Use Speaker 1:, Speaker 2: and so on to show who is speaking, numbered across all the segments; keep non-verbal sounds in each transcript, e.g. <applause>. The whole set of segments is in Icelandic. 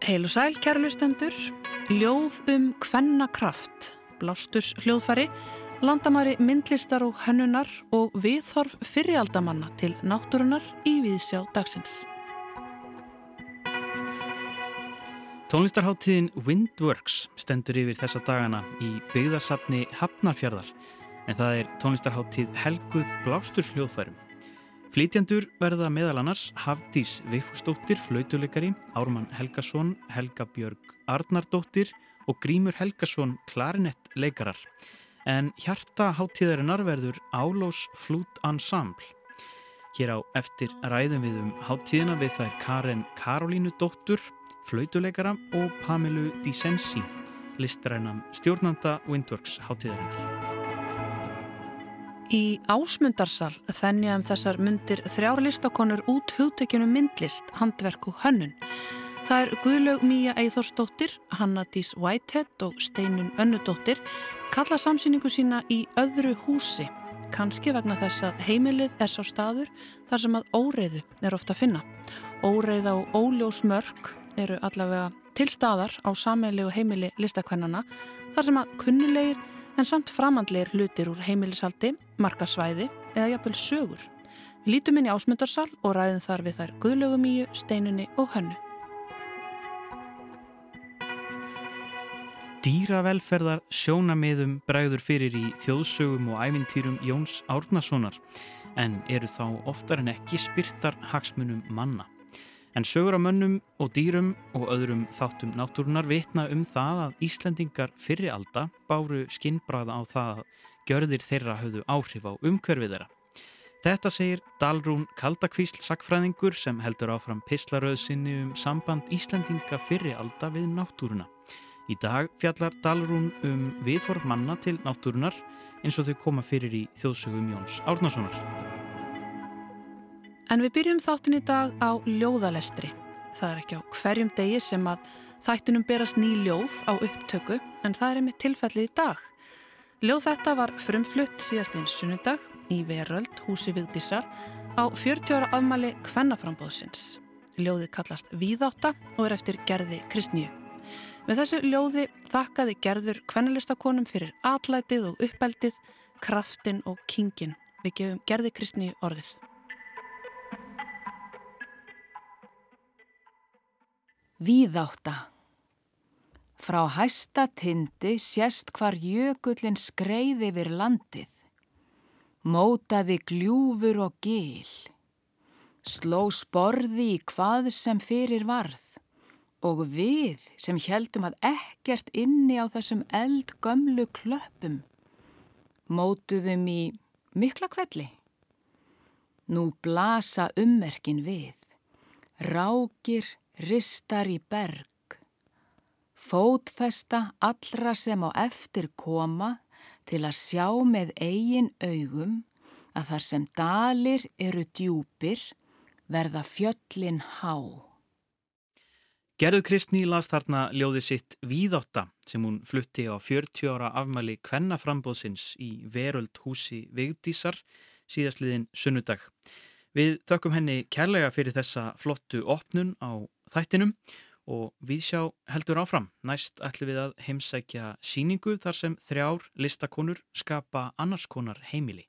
Speaker 1: Heil og sæl, kærlustendur, ljóð um kvennakraft, blástus hljóðfari, landamæri myndlistar og hönnunar og viðhorf fyriraldamanna til náttúrunar í viðsjá dagsins.
Speaker 2: Tónlistarháttíðin Windworks stendur yfir þessa dagana í byggðasafni Hafnarfjörðar en það er tónlistarháttíð Helguð Blástus hljóðfærum. Flítjandur verða meðal annars Hafdís Vigfúsdóttir, flautuleikari, Ármann Helgason, Helga Björg Arnardóttir og Grímur Helgason, klarinett leikarar. En hjarta háttíðarinnar verður Álós Flút Ensemble. Hér á eftir ræðum við um háttíðina við þær Karen Karolínu Dóttur, flautuleikara og Pamilu Disensi, listrænan stjórnanda Windworks háttíðarinnar.
Speaker 1: Í ásmundarsal þennja um þessar myndir þrjár listakonur út hugtökjunum myndlist, handverk og hönnun. Það er Guðlaug Míja Eithórsdóttir, Hanna Dís Whitehead og Steinun Önnudóttir kalla samsýningu sína í öðru húsi, kannski vegna þess að heimilið er sá staður þar sem að óreiðu er ofta að finna. Óreiða og óljós mörg eru allavega til staðar á sammeili og heimili listakvennana þar sem að kunnulegir en samt framandleir hlutir úr heimilisaldi, markasvæði eða jafnvel sögur. Við lítum inn í ásmundarsal og ræðum þar við þær Guðlögumíu, Steinunni og Hönnu.
Speaker 2: Dýravelferðar sjónamiðum bræður fyrir í þjóðsögum og ævintýrum Jóns Árnasonar en eru þá oftar en ekki spyrtar hagsmunum manna. En sögur af mönnum og dýrum og öðrum þáttum náttúrunar vitna um það að Íslandingar fyrri alda báru skinnbræða á það að gjörðir þeirra höfðu áhrif á umkörfið þeirra. Þetta segir Dalrún Kaldakvísl sakfræðingur sem heldur áfram pislaröðsynni um samband Íslandinga fyrri alda við náttúruna. Í dag fjallar Dalrún um viðhorf manna til náttúrunar eins og þau koma fyrir í þjóðsögum Jóns Árnasonar.
Speaker 1: En við byrjum þáttin í dag á ljóðalestri. Það er ekki á hverjum degi sem að þættunum berast ný ljóð á upptöku en það er einmitt tilfellið í dag. Ljóð þetta var frumflutt síðast einn sunnudag í Veröld, húsi Vigdísar, á 40 ára afmæli Kvennaframbóðsins. Ljóðið kallast Víðáta og er eftir Gerði Kristníu. Með þessu ljóði þakkaði Gerður kvennalistakonum fyrir atlætið og uppeldið, kraftin og kingin. Við gefum Gerði Kristníu orðið.
Speaker 3: Víðátta Frá hæsta tindi sést hvar jökullin skreið yfir landið. Mótaði gljúfur og gil. Sló sporði í hvað sem fyrir varð og við sem heldum að ekkert inni á þessum eldgömlu klöppum mótuðum í mikla kvelli. Nú blasa ummerkin við. Rákir, ristar í berg, fótfesta allra sem á eftir koma til að sjá með eigin augum að þar sem dalir eru djúpir verða fjöllin há.
Speaker 2: Gerður Kristní las þarna ljóði sitt Víðátta sem hún flutti á 40 ára afmæli kvennaframbóðsins í Veröld húsi Vigdísar síðastliðin sunnudag. Við þökkum henni kærlega fyrir þessa flottu opnun á þættinum og við sjá heldur áfram. Næst ætlum við að heimsækja síningu þar sem þrjár listakonur skapa annarskonar heimili.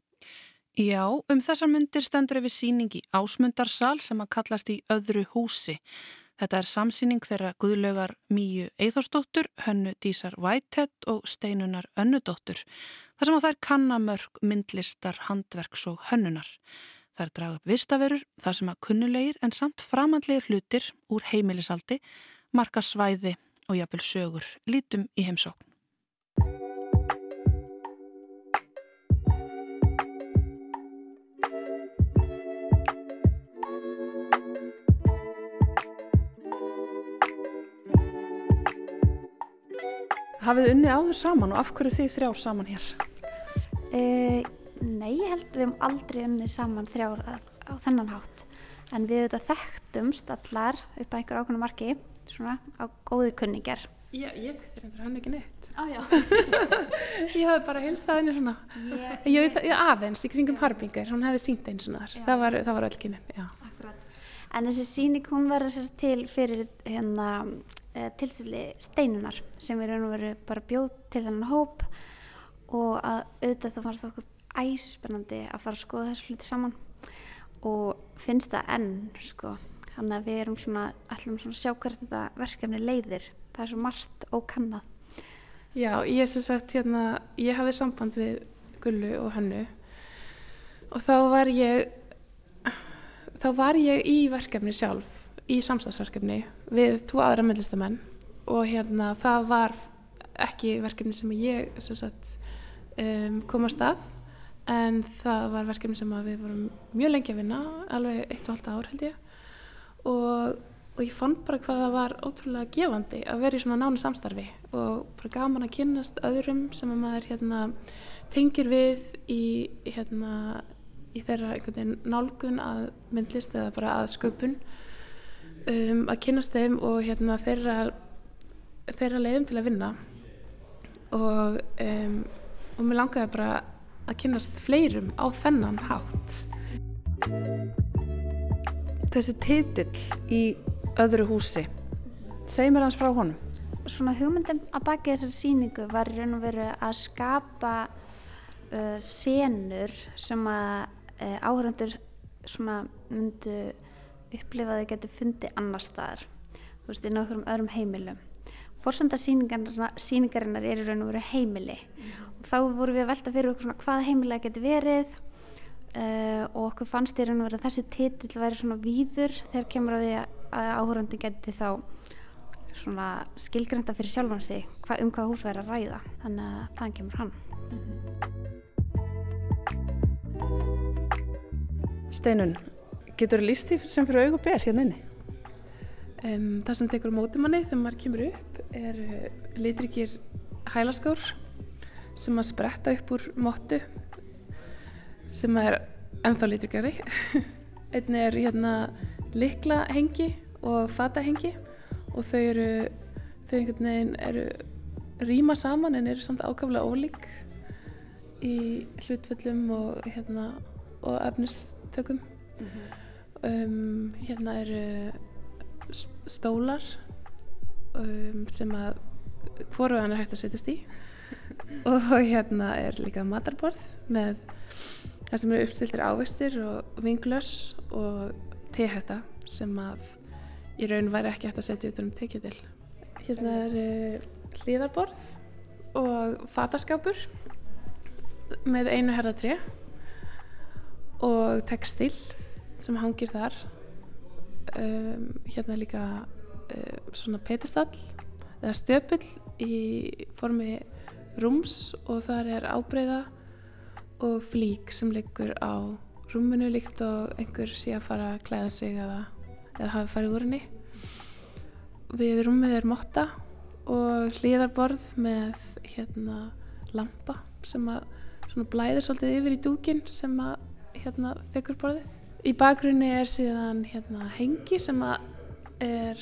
Speaker 1: Já, um þessar myndir stendur við síning í ásmundarsal sem að kallast í öðru húsi. Þetta er samsýning þeirra guðlögar Míu Eithórsdóttur, Hönnu Dísar Whitehead og Steinunar Önnudóttur. Það sem að er kannamörk, myndlistar, handverks og hönnunar. Það er dragð upp vistaverur, það sem að kunnulegir en samt framhandlegir hlutir úr heimilisaldi, marka svæði og jafnvel sögur lítum í heimsókn. Hafið unni áður saman og af hverju þið þrjár saman hér?
Speaker 4: Uh, Nei, ég held við hefum aldrei unnið saman þrjár á þennan hátt. En við auðvitað þekktumst allar upp að einhver ákveðinu marki svona á góði kunningar.
Speaker 1: Já, ég veitir hendur hann ekki neitt.
Speaker 5: Ah, <laughs>
Speaker 6: ég hafði bara hilsað henni svona.
Speaker 5: Ég,
Speaker 6: ég ég aðeins í kringum Harbingar hún hefði sínt einn svona þar. Það var, það var öll kynin já.
Speaker 4: Akkurat. En þessi síning hún verður sérst til fyrir hérna uh, tilstilli steinunar sem við raun og veru bara bjóð til þennan hóp og að auðvitað þá fannst okkur æsispennandi að fara að skoða þessu hluti saman og finnst það enn sko. Þannig að við erum svona, ætlum svona að sjá hvert þetta verkefni leiðir. Það er svo margt ókannað.
Speaker 6: já, ég sem sagt hérna ég hafði samband við Gullu og Hannu og þá var ég þá var ég í verkefni sjálf í samstagsverkefni við tvo aðra myndlistamenn og hérna það var ekki verkefni sem ég sem sagt, um, komast að en það var verkefni sem við vorum mjög lengi að vinna alveg eitt og halvt ár held ég. Og, og ég fann bara hvað það var ótrúlega gefandi að vera í svona nánu samstarfi og bara gaman að kynnast öðrum sem að maður hérna tengir við í hérna í þeirra nálgun að myndlist eða bara að sköpun um, að kynnast þeim og hérna þeirra þeirra leiðum til að vinna. Og um, og mér langaði bara að kynnast fleirum á þennan hátt
Speaker 7: Þessi titill í öðru húsi, segi mér hans frá honum.
Speaker 4: Svona hugmyndin að baki þessari síningu var í raun og veru að skapa uh, senur sem að uh, áhörundur svona myndu upplifa að þau getur fundið annar staðar, þú veist, í nákvæmum öðrum heimilum. Forsenda síningarinnar er í raun og veru heimili og þá vorum við að velta fyrir okkur svona hvað heimilega getur verið uh, og okkur fannst í raun og veru að þessi titill væri svona víður þegar kemur að því að áhörundur geti þá svona skilgreinda fyrir sjálfan sig hva, um hvað hús væri að ræða. Þannig að þann kemur hann.
Speaker 7: Steinun, getur þú líst því sem fyrir augu ber hérna inni?
Speaker 6: Um, það sem tekur á móti manni þegar maður kemur upp er uh, litrikir hælaskór sem að spretta upp úr móttu sem er ennþá litrikari. <laughs> Einnig er hérna likla hengi og fata hengi og þau eru, þau einhvern veginn eru rýma saman en eru samt ákaflega ólík í hlutföllum og, hérna, og efnistökum. um, hérna eru stólar um, sem að hvoruðan er hægt að setjast í <laughs> og hérna er líka matarborð með það sem eru uppstiltir ávistir og vinglös og tehetta sem að í raun væri ekki hægt að setja út um tekjutil hérna er uh, hlýðarborð og fataskápur með einu herðatré og textil sem hangir þar. Um, hérna líka um, svona petistall eða stöpull í formi rúms og þar er ábreyða og flík sem liggur á rúminu líkt og einhver sé að fara að klæða sig eða, eða hafa farið úr henni við rúmið er motta og hlýðarborð með hérna lampa sem að blæðir svolítið yfir í dúkin sem að hérna þykkur borðið Í bakgrunni er síðan hérna, hengi sem er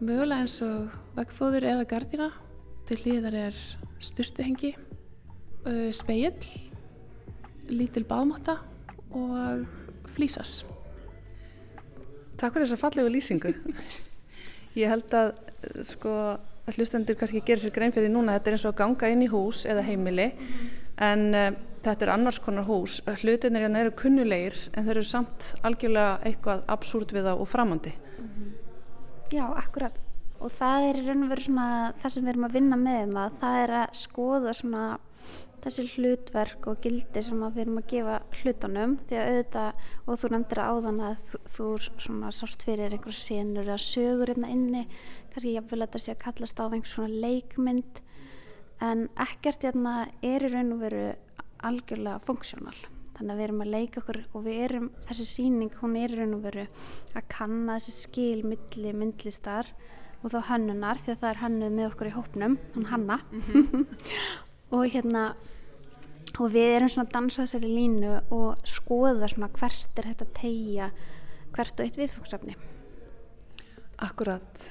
Speaker 6: mögulega eins og vekkfóður eða gardina. Til hlýðar er styrtuhengi, uh, speill, lítil baðmáta og flýsar.
Speaker 7: Takk fyrir þessa fallegu lýsingu. <laughs> Ég held að, sko, að hlustendur kannski gerir sér grein fyrir núna. Þetta er eins og að ganga inn í hús eða heimili en uh, þetta er annars konar hús. Hlutinir hérna eru kunnulegir en þeir eru samt algjörlega eitthvað absúrt við það og framandi.
Speaker 4: Já, akkurat. Og það er í raun og veru svona það sem við erum að vinna með hérna, það er að skoða svona þessi hlutverk og gildi sem við erum að gefa hlutunum. Því að auðvitað, og þú nefndir áðan að þú, þú svona sást fyrir einhverju senur eða sögur hérna inni. Kannski ég vil að þetta sé að kallast á einhvers svona leikmynd. En ekkert hérna er í raun og veru algjörlega funksjónal. Þannig að við erum að leika okkur og við erum þessi síning, hún er í raun og veru að kanna þessi skil milli myndlistar og þá hönnunar því að það er hönnuð með okkur í hópnum hún Hanna og hérna og við erum svona að dansa þessari línu og skoða svona hvert er þetta tegja hvert og eitt viðfóksefni
Speaker 7: Akkurat.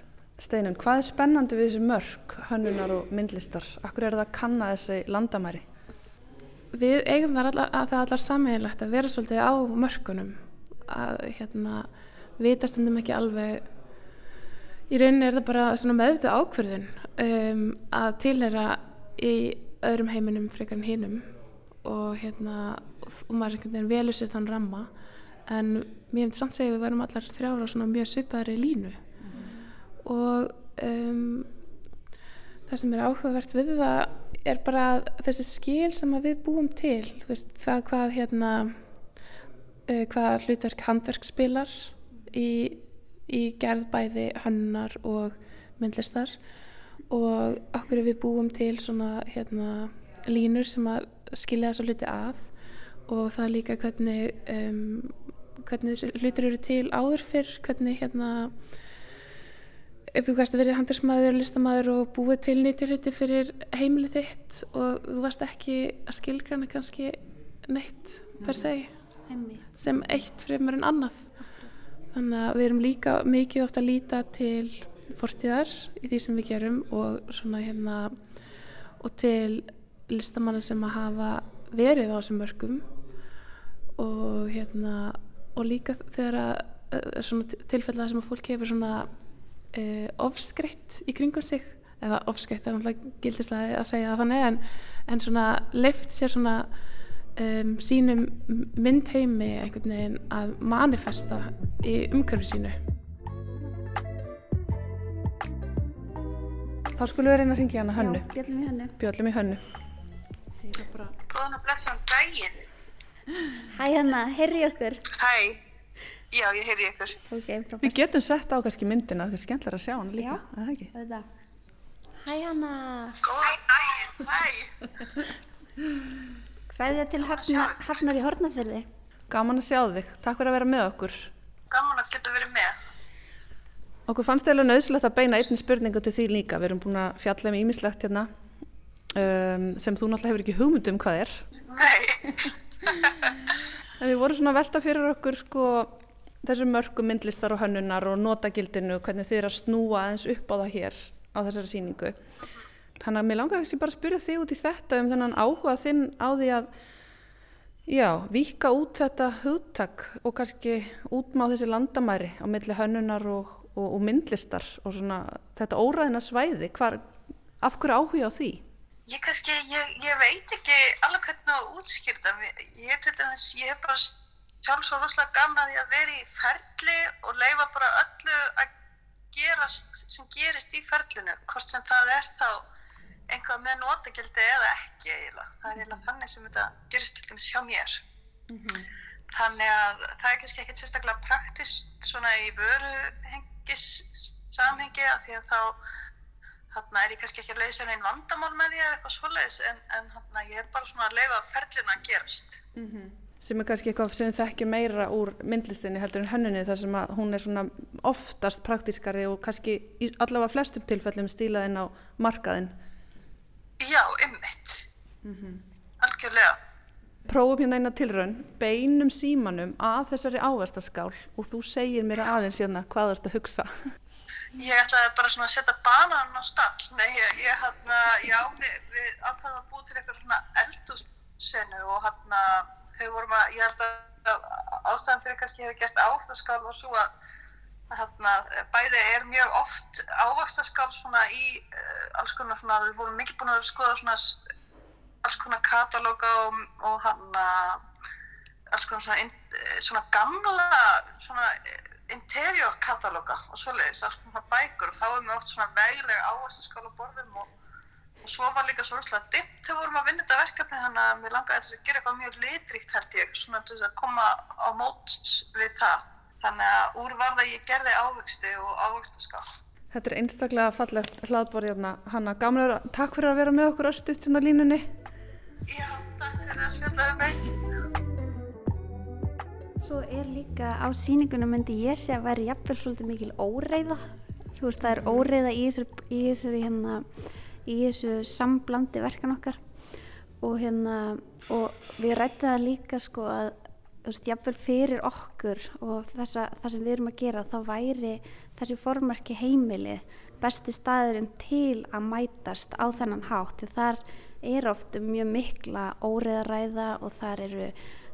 Speaker 7: Steinun, hvað er spennandi við þessi mörg, hönnunar og myndlistar? Akkur er það að kanna þessi landamæri?
Speaker 6: Við eigum það allar, að það allar sammeðilegt að vera svolítið á mörgunum að hérna vita stundum ekki alveg í rauninni er það bara svona meðvitið ákverðin um, að tilhera í öðrum heiminum frekar en hinnum og hérna og maður einhvern veginn velur sér þann ramma en mér finnst samt segja við værum allar þrjára svona mjög svipaðri línu mm. og um, það sem er áhugavert við það er bara þessi skil sem við búum til veist, það hvað hérna uh, hvað hlutverk handverk spilar í, í gerð bæði hannar og myndlistar. Og okkur við búum til svona hérna línur sem að skilja þessu hluti að og það er líka hvernig, um, hvernig þessi hlutir eru til áður fyrr, hvernig hérna ef þú gæst að verið handelsmaður, listamæður og búið til nýttir hluti fyrir heimilið þitt og þú varst ekki að skilgrana kannski neitt per se sem eitt fremur en annað þannig að við erum líka mikið ofta að líta til fortíðar í því sem við gerum og svona hérna og til listamanna sem að hafa verið á þessum mörgum og hérna og líka þegar eh, tilfella sem að fólk hefur svona uh, ofskreitt í kringum sig eða ofskreitt er náttúrulega gildislega að segja að þannig en, en leift sér svona um, sínum myndheimi einhvern veginn að manifesta í umhverfi sínu
Speaker 7: Þá skulum við reyna að ringja hana hönnu.
Speaker 4: Já, bjöllum í hönnu.
Speaker 7: Bjöllum í hönnu.
Speaker 5: Góðan og blessan daginn.
Speaker 4: Hæ Hanna, heyrri okkur.
Speaker 5: Hæ, já ég heyri ykkur.
Speaker 4: Ok, frábært.
Speaker 7: Við getum sett á kannski myndina, það er skemmtilega að sjá hana líka,
Speaker 4: Já.
Speaker 7: er það ekki?
Speaker 4: Þetta. Hæ Hanna.
Speaker 5: Góðan daginn, hæ. <laughs>
Speaker 4: Hvaðið til hafna, hafnar í hornafyrði?
Speaker 7: Gaman að sjá þig, takk fyrir að vera með okkur.
Speaker 5: Gaman að geta verið með.
Speaker 7: Okkur fannst eða nöðsilegt að beina einni spurningu til því líka, við erum búin að fjalla um ímislegt hérna um, sem þú náttúrulega hefur ekki hugmynd um hvað er.
Speaker 5: Nei, <laughs>
Speaker 7: En við vorum svona að velta fyrir okkur sko þessu mörgu myndlistar og hönnunar og notagildinu, hvernig þið er að snúa aðeins upp á það hér á þessari sýningu. Þannig að mér langar ekki bara að spyrja þig út í þetta um þennan áhuga þinn á því að já, vika út þetta hugtak og kannski útmá þessi landamæri á milli hönnunar og, og, og myndlistar og svona þetta óræðina svæði. Hvar, af hverju áhuga á því?
Speaker 5: ég kannski, ég, ég veit ekki alveg hvernig að útskýrta. Ég, til dæmis, ég hef bara sjálf svo rosalega gaman að því að vera í ferli og leifa bara öllu að gerast sem gerist í ferlinu, hvort sem það er þá einhvað með notagildi eða ekki eiginlega. Það er eiginlega þannig sem þetta gerist til dæmis hjá mér. Þannig að það er kannski ekkert sérstaklega praktist svona í vöruhengis samhengi af því að þá þarna er ég kannski ekki að leysa einn vandamál með því eða eitthvað svoleiðis en, en þarna ég er bara svona að leifa ferlina að gerast.
Speaker 7: sem er kannski eitthvað sem við þekkjum meira úr myndlistinni heldur en hönninni þar sem að hún er svona oftast praktískari og kannski allavega flestum tilfellum stílaðinn á markaðinn.
Speaker 5: Já, ymmit. Algjörlega.
Speaker 7: Prófum hérna eina tilraun, beinum símanum að þessari áverstaskál og þú segir mér aðeins hérna hvað þú ert að hugsa.
Speaker 5: Ég ætlaði bara svona að setja banan á stall. Nei, ég, ég hérna, já, við, við ákvaðum að búa til eitthvað svona eldússenu og hérna, þau vorum að, ég held að ástæðan fyrir kannski hefur gert ávastaskál var svo að hérna, bæði er mjög oft ávastaskál svona í uh, alls konar svona, við vorum mikið búin að skoða svona alls konar katalóga og, og hérna alls konar svona, in, eh, svona gamla svona eh, interior katalóga og svoleiðis, alls konar bækur og þá erum við oft svona veglega ávastaskál á borðum og, og svo var líka svo rosalega dimmt þegar vorum að vinna þetta verkefni þannig að mér langaði að gera eitthvað mjög litríkt held ég, svona til þess að koma á mót við það. Þannig að úr var það ég gerði ávexti og ávextaskál.
Speaker 7: Þetta er einstaklega fallegt hlaðborð hérna. Hanna, vera, takk fyrir að vera með okkur östutt hérna á línunni.
Speaker 5: Já, takk fyrir að spjalla um mig.
Speaker 4: Svo er líka á síningunum myndi ég sé að væri jafnvel svolítið mikil óreiða. Þú veist það er óreiða í þessu, í þessu, hérna, í þessu samblandi verkan okkar og hérna og við rættum það líka sko að þú veist, jafnvel fyrir okkur og þessa, það sem við erum að gera þá væri þessi formarki heimilið besti staðurinn til að mætast á þennan hátt því þar er oft mjög mikla óreðaræða og þar eru,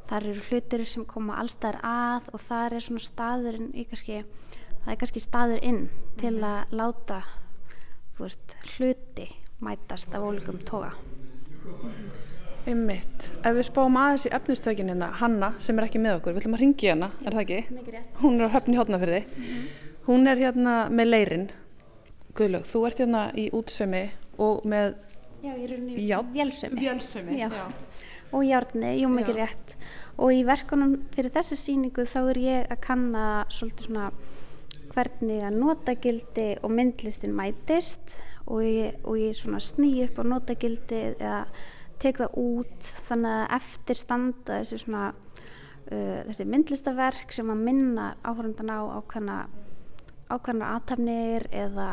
Speaker 4: þar eru hlutir sem koma allstaðar að og þar er svona staðurinn í kannski, það er kannski staður inn til mhm. að láta veist, hluti mætast af ólíkum toga.
Speaker 7: Einmitt. Ef við spáum aðeins í efnustökin hérna, Hanna sem er ekki með okkur, við ætlum að ringi hérna, er það ekki? Hún er á höfni hótnafyrði. Mm -hmm. Hún er hérna með leirinn. Guðlaug, þú ert hérna í útsömi og með...
Speaker 4: Já, ég er hérna í vjálsömi.
Speaker 7: Vjálsömi, já. já.
Speaker 4: Og hjárni, jú mikið rétt. Og í verkunum fyrir þessa síningu þá er ég að kanna svolítið svona hvernig að notagildi og myndlistin mætist og ég, og ég svona sný upp á notagildi eða tek það út þannig að eftir standa þessi svona uh, þessi myndlistaverk sem að minna áhörundan á ákvæmna ákvæmna aðtæfnir eða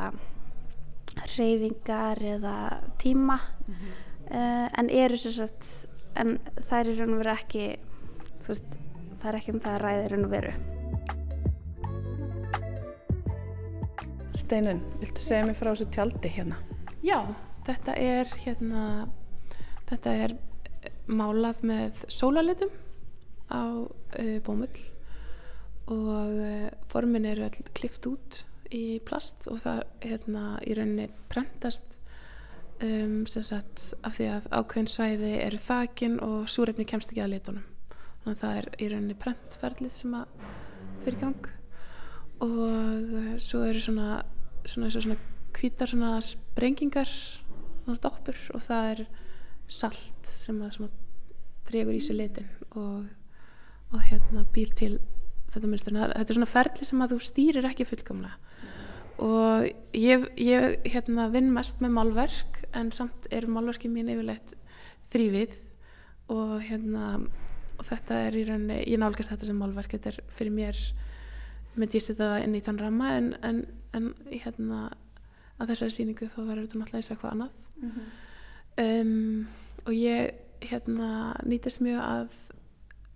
Speaker 4: reyfingar eða tíma mm -hmm. uh, en eru svo sagt en það er í raun og veru ekki þú veist, það er ekki um það að ræða í raun og veru
Speaker 7: Steinun, viltu segja mér frá þessu tjaldi hérna?
Speaker 6: Já, þetta er hérna Þetta er málað með sólalitum á uh, bómull og uh, formin all klift út í plast og það hérna í rauninni prentast um, sem sagt af því að ákveðin svæði eru þakin og súreifni kemst ekki að litunum. Þannig að það er í rauninni prentferðlið sem að fyrir gang. Og uh, svo eru svona svona, svona, svona kvítar svona sprengingar svona doppur og það er salt sem að dregur í sig litin og, og hérna býr til þetta munstur. Þetta er svona ferli sem að þú stýrir ekki fullkomlega. Og ég, ég hérna, vinn mest með málverk en samt er málverki mín yfirleitt þrývið og hérna og þetta er í rauninni, ég nálgast þetta sem málverk. Þetta er fyrir mér myndi ég setja það inn í þann ramma en, en, en hérna að þessari síningu þá verður þetta náttúrulega eins og eitthvað annað. Mm -hmm um, og ég hérna nýtist mjög að,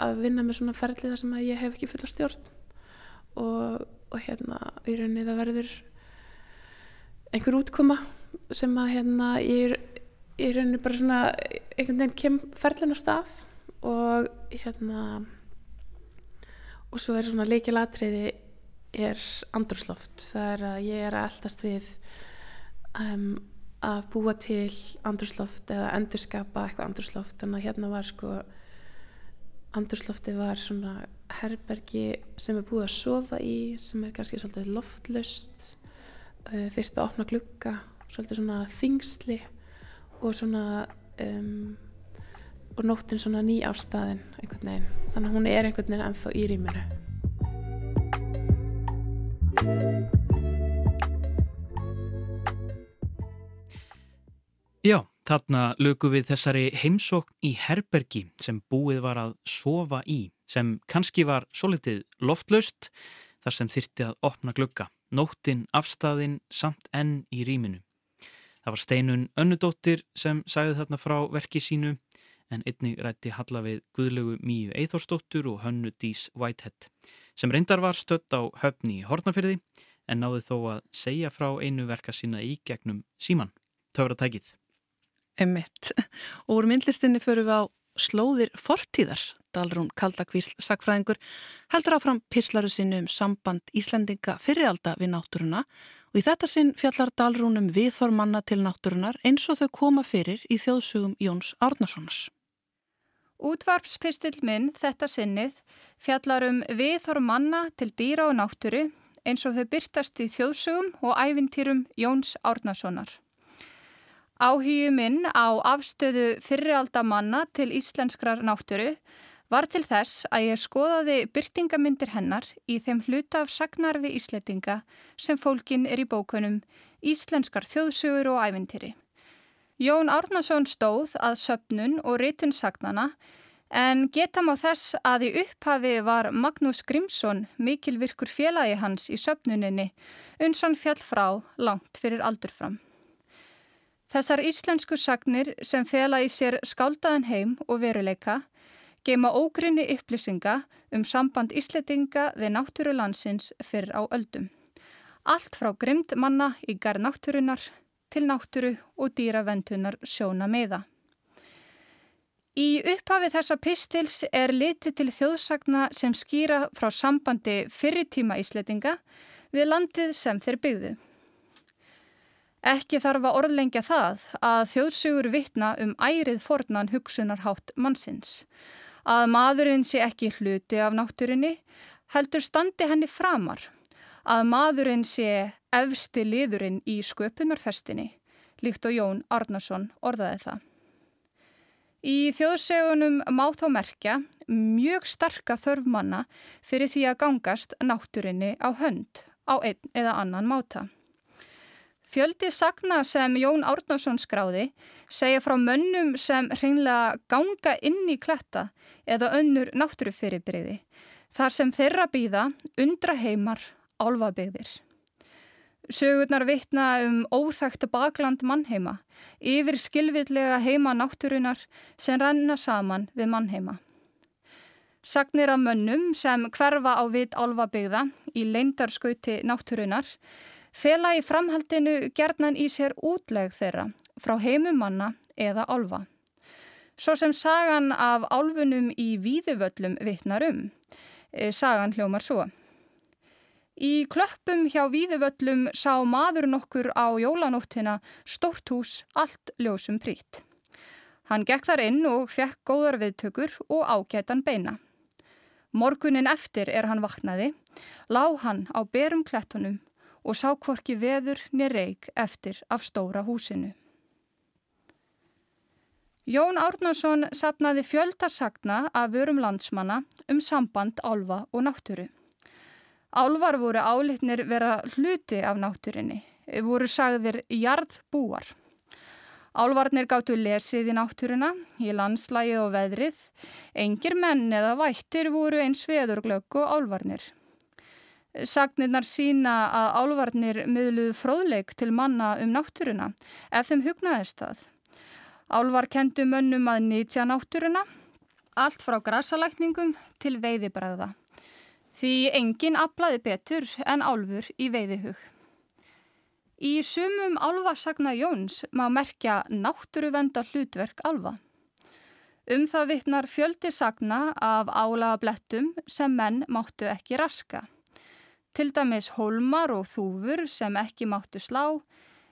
Speaker 6: að vinna með svona ferli þar sem að ég hef ekki fulla stjórn. Og, og hérna í rauninni það verður einhver útkoma sem að hérna ég er í rauninni bara svona einhvern veginn kem ferlin á stað og hérna og svo er svona leikilatriði er andrusloft það er að ég er að eldast við um, að búa til andrusloft eða endurskapa eitthvað andrusloft þannig að hérna var sko andurslofti var svona herbergi sem er búið að sofa í sem er kannski svolítið loftlust uh, þyrst að opna glukka svolítið svona þingsli og svona um, og nóttin svona ný ástæðin einhvern veginn. Þannig að hún er einhvern veginn ennþá í rýminu
Speaker 2: Já, þarna lögu við þessari heimsókn í herbergi sem búið var að sofa í, sem kannski var svo litið loftlaust þar sem þyrti að opna glugga, nóttin afstæðin samt enn í rýminu. Það var steinun önnudóttir sem sagði þarna frá verki sínu en einnig rætti halla við Guðlegu Míu Eithórsdóttur og hönnu Dís Whitehead sem reyndar var stött á höfni í Hortnafyrði en náði þó að segja frá einu verka sína í gegnum síman. Töfra tækið.
Speaker 1: Emitt. Og úr myndlistinni förum við á slóðir fortíðar. Dalrún Kaldakvísl sagfræðingur heldur áfram pislaru sinni um samband Íslendinga fyriralda við náttúruna og í þetta sinn fjallar Dalrún um viðþormanna til náttúrunar eins og þau koma fyrir í þjóðsugum Jóns Árnarssonars.
Speaker 8: Útvarpspistill minn þetta sinnið fjallar um viðþormanna til dýra og náttúru eins og þau byrtast í þjóðsugum og ævintýrum Jóns Árnarssonar. Áhugju minn á afstöðu fyriraldamanna til íslenskrar náttúru var til þess að ég skoðaði byrtingamindir hennar í þeim hluta af sagnarfi ísletinga sem fólkin er í bókunum Íslenskar þjóðsugur og ævintýri. Jón Árnason stóð að söpnun og ritun sagnana en geta má þess að í upphafi var Magnús Grímsson mikilvirkur félagi hans í söpnuninni unsan fjall frá langt fyrir aldur fram. Þessar íslensku sagnir sem fela í sér skáldaðan heim og veruleika geima ógrinni upplýsinga um samband ísletinga við náttúru landsins fyrir á öldum. allt frá grimd manna í garð náttúrunar til náttúru og dýraventunar sjóna meða. Í upphafi þessa pistils er litið til þjóðsagna sem skýra frá sambandi fyrirtíma ísletinga við landið sem þeir byggðu. Ekki þarf að orðlengja það að þjóðsugur vittna um ærið fornan hugsunarhátt mannsins. Að maðurinn sé ekki hluti af náttúrinni heldur standi henni framar. Að maðurinn sé efsti liðurinn í sköpunarfestinni, líkt og Jón Arnason orðaði það. Í þjóðsegunum má þá merkja mjög starka þörfmanna fyrir því að gangast náttúrinni á hönd á einn eða annan máta. Fjöldi sagna sem Jón Árnarsson skráði segja frá mönnum sem hreinlega ganga inn í kletta eða önnur náttúrufyrirbriði þar sem þeirra býða undra heimar álfabigðir. Sögurnar vittna um óþægt bakland mannheima yfir skilvillega heima náttúrunar sem ranna saman við mannheima. Sagnir af mönnum sem hverfa á vit álfabigða í leindarskauti náttúrunar fela í framhaldinu gerðnan í sér útleg þeirra frá heimumanna eða álfa. Svo sem sagan af álfunum í víðuvöllum vittnar um, e, sagan hljómar svo. Í klöppum hjá víðuvöllum sá maður nokkur á jólanóttina stórt hús allt ljósum prít. Hann gekk þar inn og fekk góðar viðtökur og ágætan beina. Morgunin eftir er hann vaknaði, lág hann á berum klettunum og sá hvorki veður niður reik eftir af stóra húsinu. Jón Árnarsson sapnaði fjöldarsagna af vörum landsmanna um samband álfa og náttúru. Álvar voru álitnir vera hluti af náttúrinni, voru sagðir jarðbúar. Álvarnir gáttu lesið í náttúruna, í landslægi og veðrið, engir menn eða vættir voru eins veðurglögg og álvarnir. Sagnirnar sína að álvarnir miðluð fróðleik til manna um náttúruna ef þeim hugnaðist það. Álvar kendu mönnum að nýtja náttúruna, allt frá grasalækningum til veiðibræða. Því engin aflaði betur en álfur í veiðihug. Í sumum álvasagna Jóns má merkja náttúruvenda hlutverk álva. Um það vittnar fjöldi sagna af álaga blettum sem menn máttu ekki raska til dæmis holmar og þúfur sem ekki máttu slá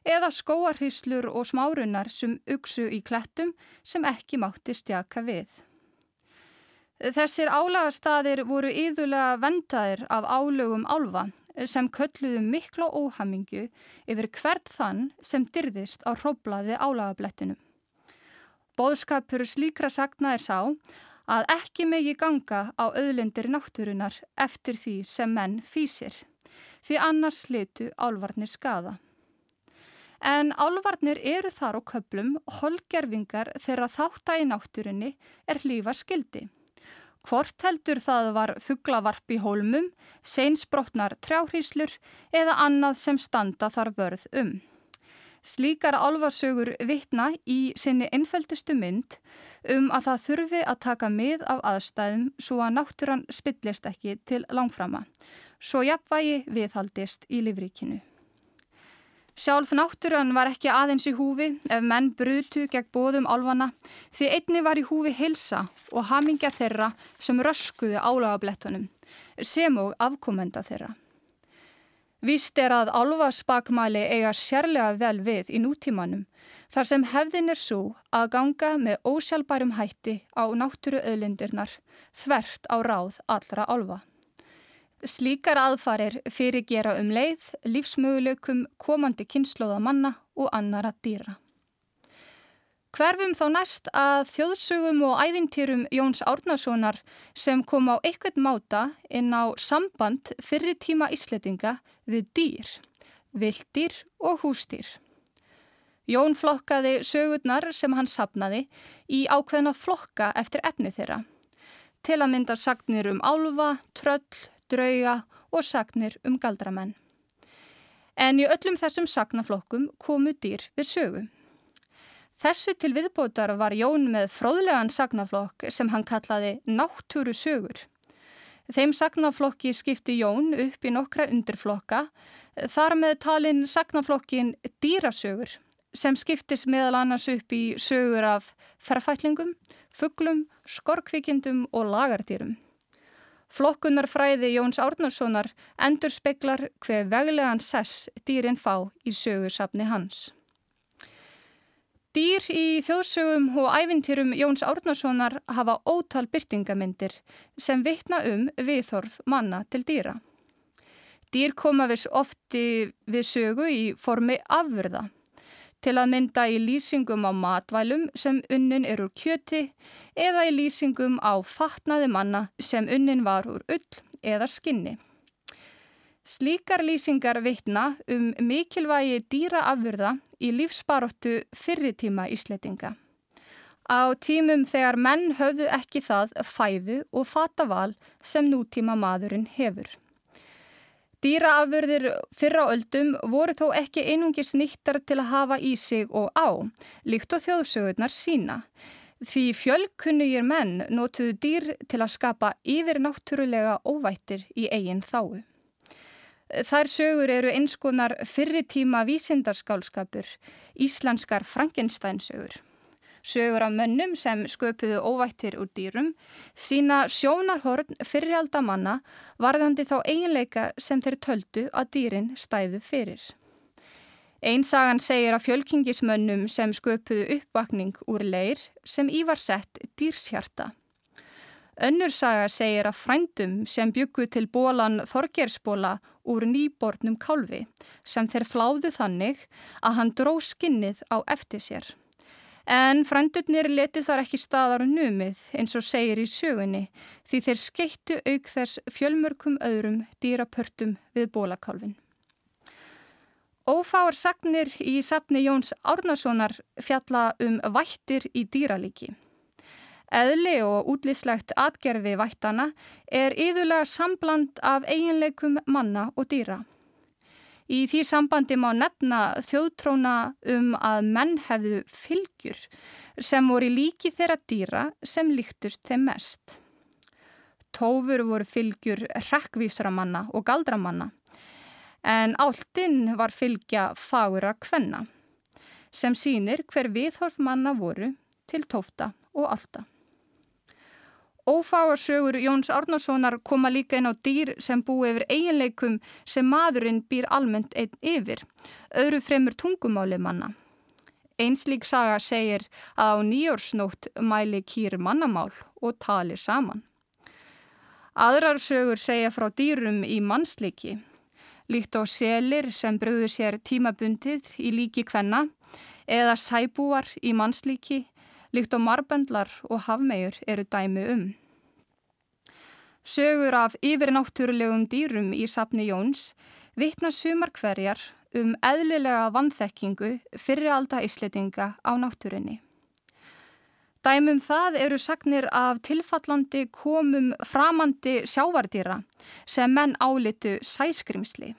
Speaker 8: eða skóarhýslur og smárunar sem uksu í klettum sem ekki mátti stjaka við. Þessir álagastadir voru yðurlega vendaðir af álögum álfa sem kölluðu mikla óhamingu yfir hvert þann sem dyrðist á hróblaði álagablettinum. Bóðskapur slíkra sagna er sá að ekki megi ganga á auðlendir náttúrunar eftir því sem menn fýsir, því annars slitu álvarnir skada. En álvarnir eru þar á köplum holgerfingar þegar þátt í náttúrunni er hlýfa skildi. Hvort heldur það var fugglavarp í hólmum, seinsbrotnar trjáhríslur eða annað sem standa þar vörð um. Slíkar álfarsögur vittna í sinni einföldustu mynd um að það þurfi að taka mið af aðstæðum svo að náttúran spillist ekki til langframa, svo jafnvægi viðhaldist í livríkinu. Sjálf náttúran var ekki aðeins í húfi ef menn brutu gegn bóðum álfana því einni var í húfi hilsa og hamingja þeirra sem röskuðu álagablettunum sem og afkomenda þeirra. Víst er að álfaspakmæli eiga sérlega vel við í nútímanum þar sem hefðin er svo að ganga með ósjálfbærum hætti á náttúru öðlindirnar þvert á ráð allra álfa. Slíkar aðfarir fyrirgera um leið, lífsmöguleikum, komandi kynnslóða manna og annara dýra. Hverfum þá næst að þjóðsögum og ævintýrum Jóns Árnasonar sem kom á eitthvað máta inn á samband fyrir tíma ísletinga við dýr, vilddýr og húsdýr. Jón flokkaði sögurnar sem hann sapnaði í ákveðna flokka eftir efni þeirra. Til að mynda sagnir um álfa, tröll, drauga og sagnir um galdramenn. En í öllum þessum sagnaflokkum komu dýr við sögum. Þessu til viðbótar var Jón með fróðlegan sagnaflokk sem hann kallaði náttúru sögur. Þeim sagnaflokki skipti Jón upp í nokkra undirflokka, þar með talin sagnaflokkin dýrasögur sem skiptis meðal annars upp í sögur af ferfætlingum, fugglum, skorkvikindum og lagardýrum. Flokkunarfræði Jóns Árnarssonar endur speklar hver veglegan sess dýrin fá í sögursafni hans. Dýr í þjóðsögum og ævintýrum Jóns Árnarssonar hafa ótal byrtingamindir sem vittna um viðhorf manna til dýra. Dýr koma viss ofti við sögu í formi afurða til að mynda í lýsingum á matvælum sem unnin er úr kjöti eða í lýsingum á fatnaði manna sem unnin var úr ull eða skinni. Slíkar lýsingar vittna um mikilvægi dýraafurða í lífsbaróttu fyrritíma ísletinga. Á tímum þegar menn höfðu ekki það fæðu og fataval sem nútíma maðurinn hefur. Dýraafurðir fyrra öldum voru þó ekki einungis nýttar til að hafa í sig og á, líkt og þjóðsögurnar sína. Því fjölkunnugir menn notuðu dýr til að skapa yfir náttúrulega óvættir í eigin þáu. Þær sögur eru einskonar fyrritíma vísindarskálskapur, íslenskar Frankenstein-sögur. Sögur af mönnum sem sköpuðu óvættir úr dýrum, sína sjónarhorn fyrrialdamanna varðandi þá eiginleika sem þeir töldu að dýrin stæðu fyrir. Einsagan segir að fjölkingismönnum sem sköpuðu uppvakning úr leir sem ívar sett dýrshjarta. Önnur saga segir að frændum sem byggu til bólan Þorgersbóla úr nýbornum kálfi sem þeir fláðu þannig að hann dró skinnið á eftir sér. En frændurnir letu þar ekki staðar numið eins og segir í sögunni því þeir skeittu auk þess fjölmörkum öðrum dýrapörtum við bólakálfin. Ófáar sagnir í sapni Jóns Árnasonar fjalla um vættir í dýralíki. Eðli og útlýslegt atgerfi vættana er yðurlega sambland af eiginleikum manna og dýra. Í því sambandi má nefna þjóðtróna um að menn hefðu fylgjur sem voru líki þeirra dýra sem líktust þeim mest. Tófur voru fylgjur rekkvísramanna og galdramanna en áltinn var fylgja fára kvenna sem sínir hver viðhorf manna voru til tófta og álta. Ófáarsögur Jóns Árnarssonar koma líka inn á dýr sem búi yfir eiginleikum sem maðurinn býr almennt einn yfir, öðru fremur tungumáli manna. Einslík saga segir að á nýjórsnótt mæli kýr mannamál og tali saman. Aðrar sögur segja frá dýrum í mannsleiki, líkt á selir sem bröðu sér tímabundið í líki kvenna eða sæbúar í mannslíki líkt á marbendlar og hafmegjur eru dæmi um. Sögur af yfirnáttúrulegum dýrum í sapni Jóns vittna sumar hverjar um eðlilega vanþekkingu fyrir alda íslitinga á náttúrinni. Dæmum það eru sagnir af tilfallandi komum framandi sjávardýra sem menn álitu sæskrimsli.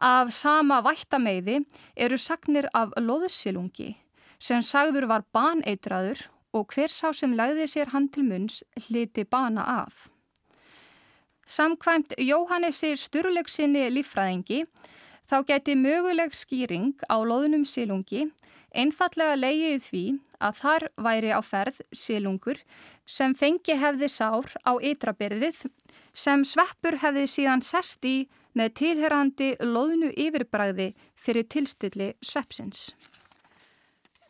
Speaker 8: Af sama vættameiði eru sagnir af loðsilungi sem sagður var baneitraður og hver sá sem lagði sér hann til munns hliti bana af. Samkvæmt Jóhannesi Sturleiksinni lífræðingi þá geti möguleg skýring á loðunum silungi einfallega leiðið því að þar væri á ferð silungur sem fengi hefði sár á ytrabyrðið sem sveppur hefði síðan sest í með tilherrandi loðnu yfirbræði fyrir tilstilli sveppsins.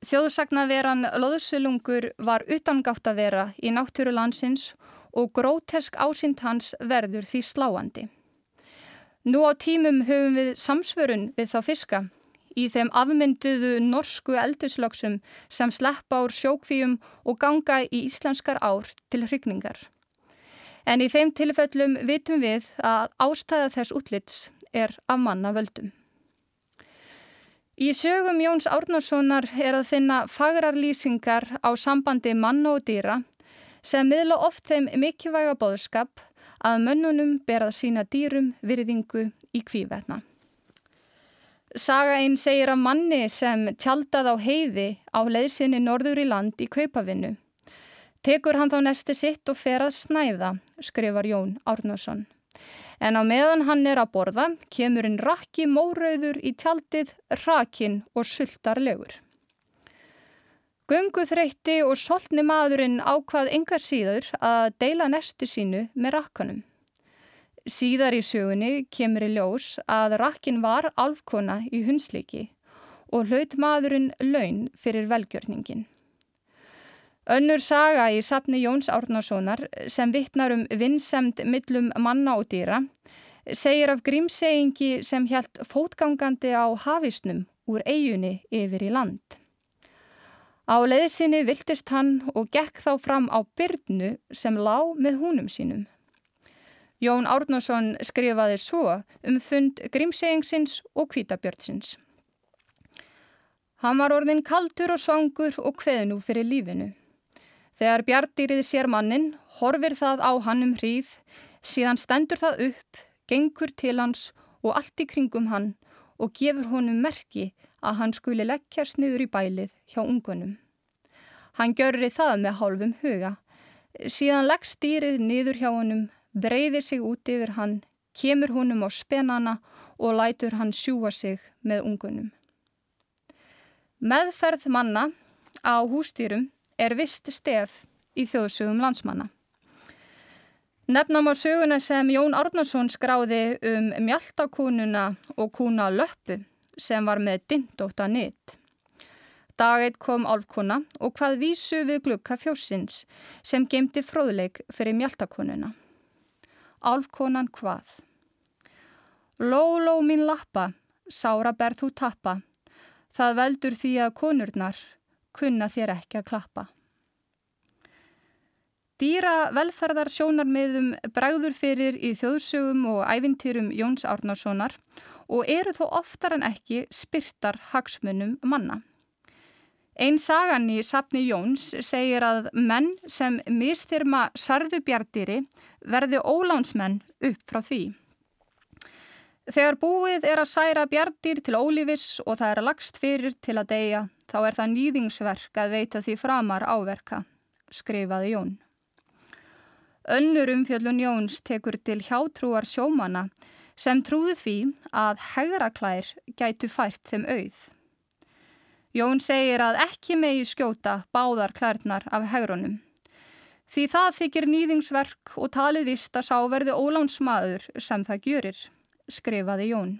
Speaker 8: Þjóðsagnaveran loðusilungur var utangátt að vera í náttúru landsins og grótesk ásýnd hans verður því sláandi. Nú á tímum höfum við samsvörun við þá fiska í þeim afmynduðu norsku eldislöksum sem sleppa úr sjókvíum og ganga í íslenskar ár til hrygningar. En í þeim tilfellum vitum við að ástæða þess útlits er af manna völdum. Í sögum Jóns Árnarssonar er að finna fagrar lýsingar á sambandi manna og dýra sem miðla oft þeim mikilvæga bóðskap að mönnunum berað sína dýrum virðingu í kvíverna. Saga einn segir að manni sem tjaldað á heiði á leiðsynni norður í land í kaupavinnu. Tekur hann þá nesti sitt og fer að snæða, skrifar Jón Árnarsson. En á meðan hann er að borða kemur einn rakki mórauður í tjaldið, rakin og sultarlegur. Gunguþreytti og soltni maðurinn ákvað yngar síður að deila nestu sínu með rakkanum. Síðar í sögunni kemur í ljós að rakkin var alfkona í hunsliki og hlaut maðurinn laun fyrir velgjörningin. Önnur saga í sapni Jóns Árnarssonar sem vittnar um vinnsemd millum manna og dýra segir af grímsegingi sem hjælt fótgangandi á hafisnum úr eigunni yfir í land. Á leiðsinni viltist hann og gekk þá fram á byrnu sem lá með húnum sínum. Jón Árnarsson skrifaði svo um fund grímsegingsins og kvítabjörnsins. Hann var orðin kaldur og svangur og kveðnú fyrir lífinu. Þegar bjardýrið sér mannin, horfir það á hann um hríð, síðan stendur það upp, gengur til hans og allt í kringum hann og gefur honum merki að hann skuli leggjast niður í bælið hjá ungunum. Hann görri það með hálfum huga. Síðan leggst dýrið niður hjá honum, breyðir sig út yfir hann, kemur honum á spenana og lætur hann sjúa sig með ungunum. Meðferð manna á hústýrum er vist stef í þjóðsögum landsmanna. Nefnum á söguna sem Jón Árnarsson skráði um mjaltakúnuna og kúna löppu sem var með dindóta nýtt. Dageitt kom álfkona og hvað vísu við glukka fjósins sem gemdi fróðleik fyrir mjaltakúnuna. Álfkonan hvað? Ló, ló mín lappa, sára berð þú tappa, það veldur því að konurnar kunna þér ekki að klappa. Dýra velferðar sjónarmiðum bregður fyrir í þjóðsögum og ævintýrum Jóns Árnarssonar og eru þó oftar en ekki spyrtar hagsmunum manna. Einn sagan í sapni Jóns segir að menn sem mistyrma sarðu bjardýri verði ólánsmenn upp frá því. Þegar búið er að særa bjardýr til ólífis og það er lagst fyrir til að deyja, þá er það nýðingsverk að veita því framar áverka, skrifaði Jón. Önnur umfjöllun Jóns tekur til hjátrúar sjómana sem trúði því að hegraklær gætu fært þeim auð. Jón segir að ekki megi skjóta báðar klærnar af hegrunum. Því það þykir nýðingsverk og talið vist að sáverði ólánsmaður sem það gjörir, skrifaði Jón.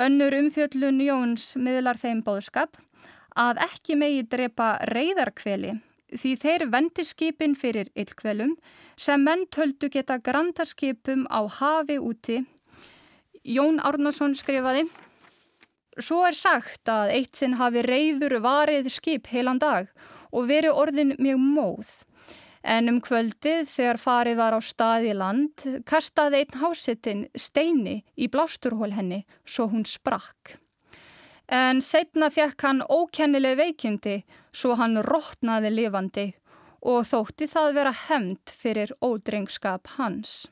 Speaker 8: Önnur umfjöllun Jóns miðlar þeim bóðskap að ekki megi drepa reyðarkveli því þeir vendi skipin fyrir illkvelum sem menn töldu geta grandarskipum á hafi úti. Jón Árnarsson skrifaði Svo er sagt að eitt sinn hafi reyður varið skip heilan dag og veri orðin mjög móð. En um kvöldið þegar farið var á stað í land kastaði einn hásettin steini í blásturhól henni svo hún sprakk. En setna fekk hann ókennileg veikindi svo hann rótnaði lifandi og þótti það vera hemmt fyrir ódrengskap hans.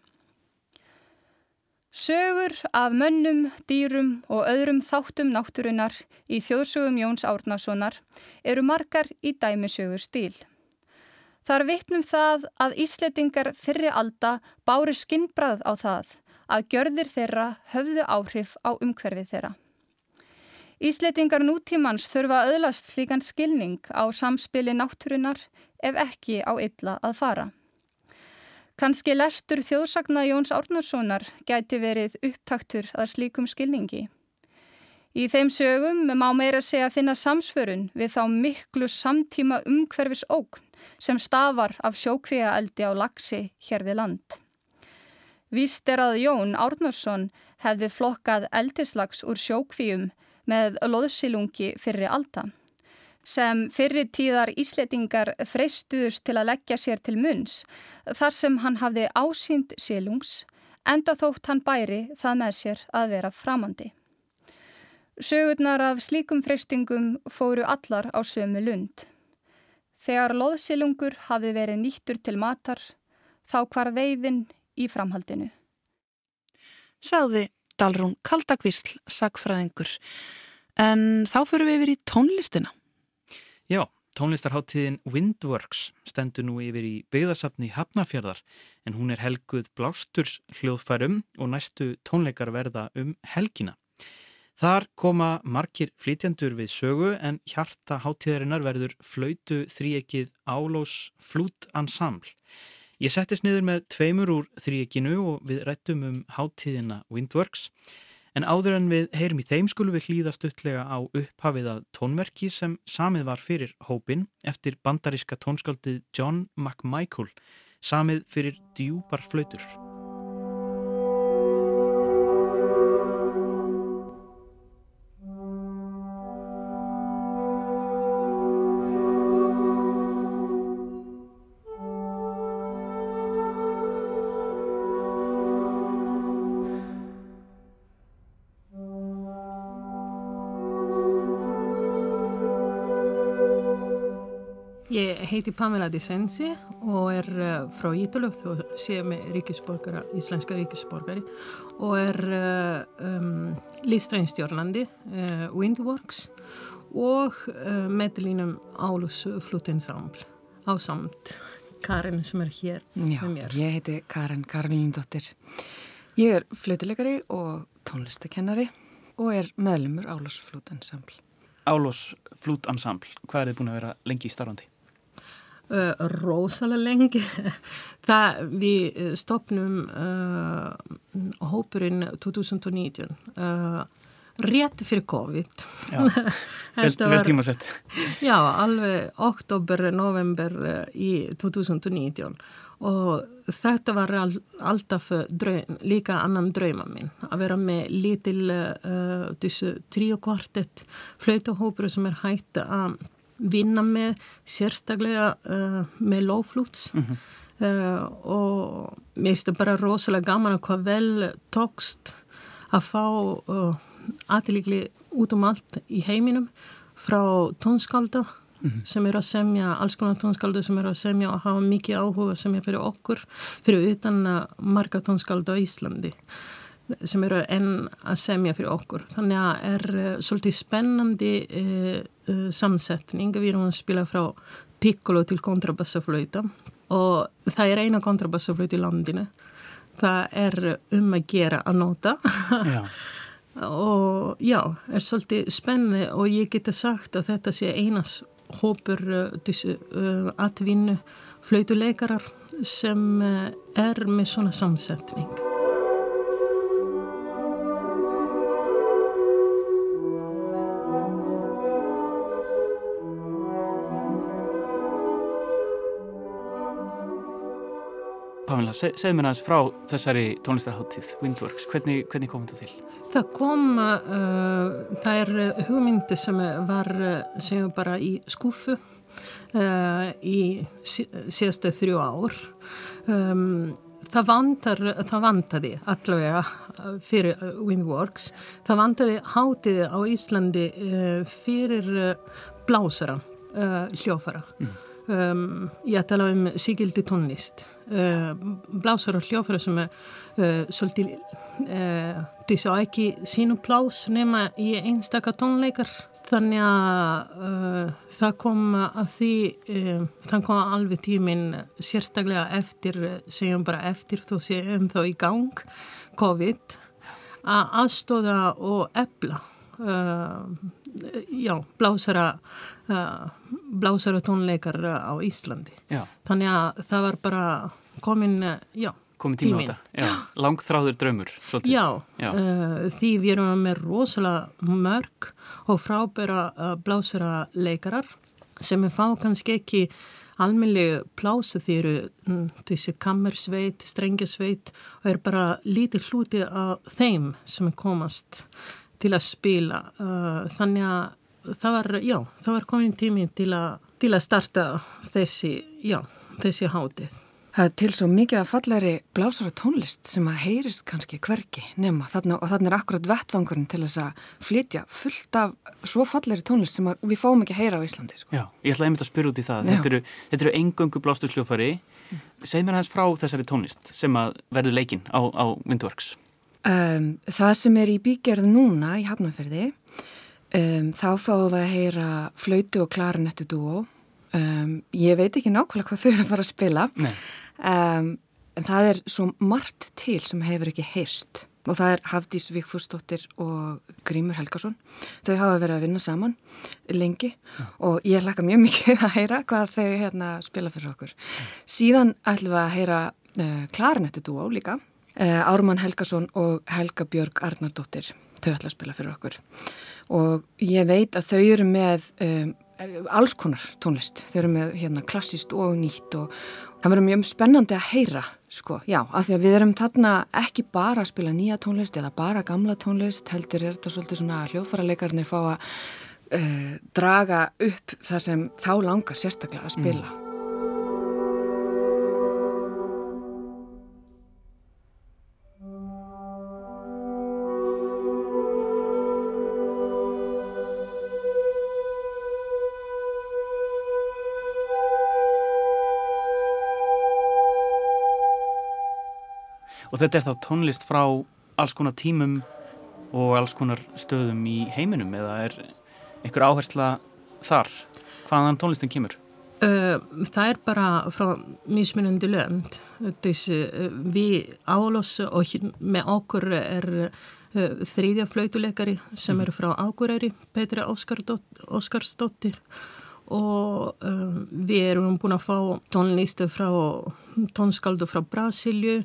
Speaker 8: Sögur af mönnum, dýrum og öðrum þáttum náttúrunar í þjóðsögum Jóns Árnasonar eru margar í dæmisögur stíl. Þar vittnum það að Ísletingar fyrri alda bári skinnbrað á það að gjörðir þeirra höfðu áhrif á umhverfið þeirra. Ísletingar nútímans þurfa öðlast slíkan skilning á samspili náttúrunar ef ekki á illa að fara. Kanski lestur þjóðsagna Jóns Árnarssonar gæti verið upptaktur að slíkum skilningi. Í þeim sögum má meira segja að finna samsförun við þá miklu samtíma umhverfis ógn sem stafar af sjókvíaeldi á lagsi hér við land. Víst er að Jón Árnarsson hefði flokkað eldislags úr sjókvíum með loðsilungi fyrir alda sem fyrir tíðar ísletingar freystuðust til að leggja sér til munns þar sem hann hafði ásýnd silungs enda þótt hann bæri það með sér að vera framandi. Sögurnar af slíkum freystingum fóru allar á sömu lund. Þegar loðsilungur hafi verið nýttur til matar, þá hvar veiðin í framhaldinu.
Speaker 1: Sáði Dalrún Kaldakvísl, sagfræðingur. En þá fyrir við yfir í tónlistina.
Speaker 2: Já, tónlistarháttíðin Windworks stendur nú yfir í byggðasafni Hafnafjörðar en hún er helguð blásturs hljóðfærum og næstu tónleikar verða um helgina. Þar koma margir flytjandur við sögu en hjarta háttíðarinnar verður flautu þríekið Álós Flút Ensemble. Ég settist niður með tveimur úr þríekinu og við rættum um háttíðina Windworks En áður en við heyrum í þeim skulum við hlýða stuttlega á upphafið að tónverki sem samið var fyrir hópin eftir bandaríska tónskaldið John McMichael, samið fyrir djúpar flautur.
Speaker 9: Heiti Pamela Di Sensi og er uh, frá Ítalug og sé með ríkisborgara, íslenska ríkisborgari og er uh, um, listrænstjórnandi uh, Windworks og meðlínum Álus Flutensaml á samt Karin sem er hér
Speaker 3: Já, með mér. Ég heiti Karin Karlindóttir. Ég er flutilegari og tónlistakennari og er meðlumur Álus Flutensaml.
Speaker 2: Álós flútansambl, hvað er þið búin að vera lengi í starfandi?
Speaker 9: Uh, rosalega lengi. <laughs> Það við stopnum uh, hópurinn 2019 uh, rétt fyrir COVID. <laughs>
Speaker 2: Vel, tímasett. <laughs>
Speaker 9: Já, alveg oktober, november í 2019 og þetta var all, alltaf draum, líka annan drauma minn að vera með lítil þessu trí og kvartett flöytahópur sem er hægt að vinna með sérstaklega uh, með loflúts mm -hmm. uh, og mér finnst það bara rosalega gaman að hvað vel tókst að fá uh, aðlíkli út um allt í heiminum frá tónskálda mm -hmm. sem er að semja, alls konar tónskálda sem er að semja og hafa mikið áhuga sem er fyrir okkur, fyrir utan marga tónskálda á Íslandi sem eru enn að semja fyrir okkur. Þannig að er uh, svolítið spennandi uh, uh, samsetning. Við erum að spila frá piccolo til kontrabassaflöita og það er eina kontrabassaflöita í landinu. Það er um að gera að nota já. <laughs> og já, er svolítið spenni og ég geta sagt að þetta sé einas hópur uh, atvinnu flöytuleikarar sem er með svona samsetning.
Speaker 2: Pamela, seg, segð mér aðeins frá þessari tónlistarháttíð Windworks, hvernig, hvernig kom þetta til?
Speaker 9: Það kom, uh, það er hugmyndi sem var segjum bara í skúfu uh, í síðastu þrjú ár. Um, það vantar, það vantaði allavega fyrir Windworks. Það vantaði hátiði á Íslandi uh, fyrir blásara uh, hljófara mm. um, ég tala um síkildi tónlist uh, blásar og hljófæra sem er uh, svolítið þau sá ekki sínu plás nema í einstaka tónleikar. Þannig að það kom að því það kom alveg tímin sérstaklega eftir segjum bara eftir þú séum þá í gang COVID að aðstóða og ebla já, blásara blásara tónleikar á Íslandi
Speaker 2: já.
Speaker 9: þannig að það var bara komin, já
Speaker 2: komin tíma tímin. langþráður draumur
Speaker 9: svolítið. Já, já. Uh, því við erum með rosalega mörg og frábæra uh, blásara leikarar sem er fá kannski ekki almenlega plásu því eru mm, þessi kammersveit, strengjasveit og er bara lítið hluti af þeim sem er komast til að spila uh, þannig að það var, já, það var komin tími til að, til að starta þessi, já, þessi hátið.
Speaker 3: Það er til svo mikið að fallari blásara tónlist sem að heyrist kannski hverki nema þarna, og þarna er akkurat vettvangurinn til þess að flytja fullt af svo fallari tónlist sem við fáum ekki að heyra á Íslandi. Sko.
Speaker 2: Já, ég ætla einmitt að spyrja út í það. Þetta eru, þetta eru engöngu blástur hljófari. Mm. Segð mér hans frá þessari tónlist sem að verður leikinn á, á Windworks.
Speaker 3: Um, það sem er í bígerð núna í Hafnarferði Um, þá fáum við að heyra flautu og klarinettu dúo um, ég veit ekki nákvæmlega hvað þau eru að fara að spila. Um, en það er svo margt til sem hefur ekki heyrst. Og það er Hafdís Víkfúrsdóttir og Grímur Helgason. Þau hafa verið að vinna saman lengi. Ja. og ég hlaka mjög mikið að heyra hvað þau hérna spila fyrir okkur. Ja. síðan ætlum við að heyra uh, klarinettu dúó líka. Uh, Ármann Helgason og Helga Björg Arnardóttir þau ætla að spila fyrir okkur. Og ég veit að þau eru með um, alls konar tónlist. Þau eru með hérna klassist og nýtt og það verður mjög spennandi að heyra sko, já, af því að við erum þarna ekki bara að spila nýja tónlist eða bara gamla tónlist, heldur er þetta svolítið svona hljóðfæralegarnir fá að uh, draga upp það sem þá langar sérstaklega að spila. mm.
Speaker 2: Og þetta er þá tónlist frá alls konar tímum og alls konar stöðum í heiminum eða er einhver áhersla þar? Hvaðan tónlistin kemur?
Speaker 9: Það er bara frá mismunandi lönd. Þessi, við álós og með okkur er þrýðja flautuleikari sem er frá Águrari, Petra Óskarsdóttir og við erum búin að fá tónlistu frá tónskaldu frá Brasilju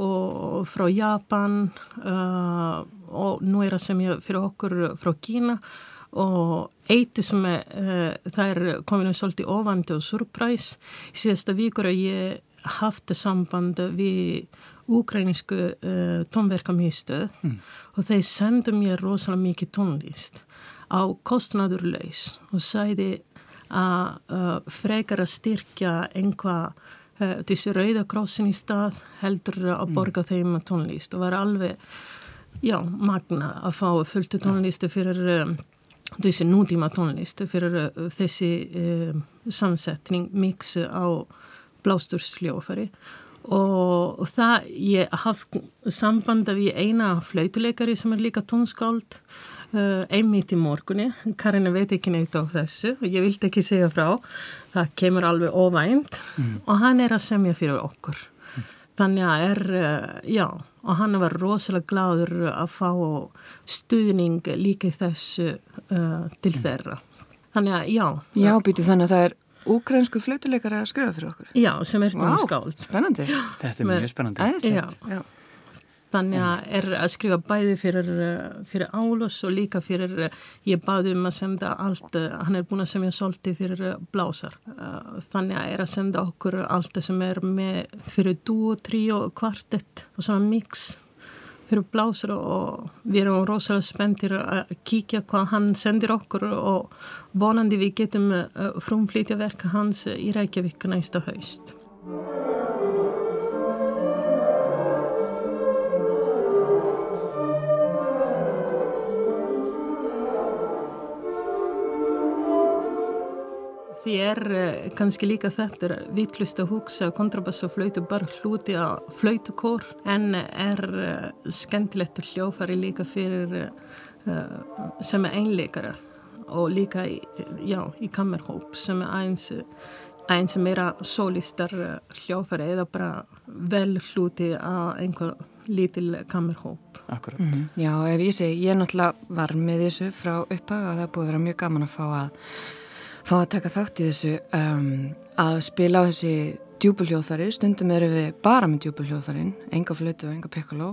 Speaker 9: og frá Japan uh, og nú er það sem ég fyrir okkur frá Kína. Og eitt sem er, uh, það er komin svolítið ofandi og surprise. Í síðasta vikur að ég hafði samband við ukrainísku uh, tónverkamístöð mm. og þeir sendu mér rosalega mikið tónlist á kostnadurlaus og sæði að uh, frekar að styrkja einhvað þessi rauðakrossin í stað heldur að mm. borga mm. þeim tónlist og var alveg, já, magna að fá fulltu tónlistu fyrir um, þessi nútíma tónlistu fyrir uh, þessi um, samsetning, mixu á blástursljófari og, það, ég hafði sambanda við eina flautuleikari sem er líka tónskáld einmitt í morgunni, Karin veit ekki neitt á þessu og ég vildi ekki segja frá. Það kemur alveg óvænt. Mm. og hann er að semja fyrir okkur. Mm. þannig að er, uh, já og hann var rosalega gladur að fá stuðning líka þessu uh, til mm. þeirra. Þannig að já.
Speaker 3: Já, býtu þannig að það er úgrænsku flautuleikar að skrifa fyrir okkur.
Speaker 9: Já, sem er
Speaker 3: wow, Spennandi.
Speaker 2: Þetta er mjög spennandi.
Speaker 9: Æðislegt, já, já Þannig að er að skrifa bæði fyrir, fyrir Álos og líka fyrir, ég baði um að senda allt, hann er búin að semja solti fyrir blásar. Þannig að er að senda okkur allt sem er með fyrir dú, trí og kvartett og svona mix fyrir blásar og við erum rosalega spenntir að kíkja hvað hann sendir okkur og vonandi við getum frumflítja verka hans í Reykjavík næsta haust. Því er eh, kannski líka þetta vittlust að hugsa kontrabass og flöytu bara hluti að flöytukór en er eh, skemmtilegt að hljófari líka fyrir uh, sem er einleikara og líka í, já, í kammerhóp sem er eins, eins meira solistar hljófari eða bara vel hluti að einhver lítil kammerhóp.
Speaker 2: Akkurat.
Speaker 3: Mm -hmm. Já, ef ég segi, ég náttúrulega var með þessu frá upphaga og það búið að vera mjög gaman að fá að fá að taka þátt í þessu um, að spila á þessi djúbuljóðfæri, stundum eru við bara með djúbuljóðfærin, enga flötu og enga pekkuló,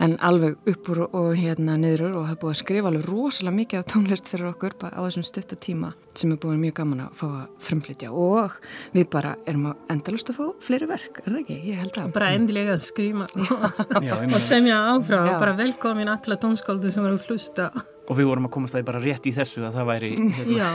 Speaker 3: en alveg upp úr og hérna niður og er búið að skrifa alveg rosalega mikið af tónlist fyrir okkur á þessum stutta tíma sem er búið mjög gaman að fá að frumflytja. Og við bara erum að endalust að fá fleiri verk, er það ekki? Ég held að.
Speaker 9: Bara endilega að skrima <laughs> og semja áfram og bara velkomin alla tónskáldu sem eru að hlusta
Speaker 2: og við vorum að komast það bara rétt í þessu að það væri <laughs> hérna,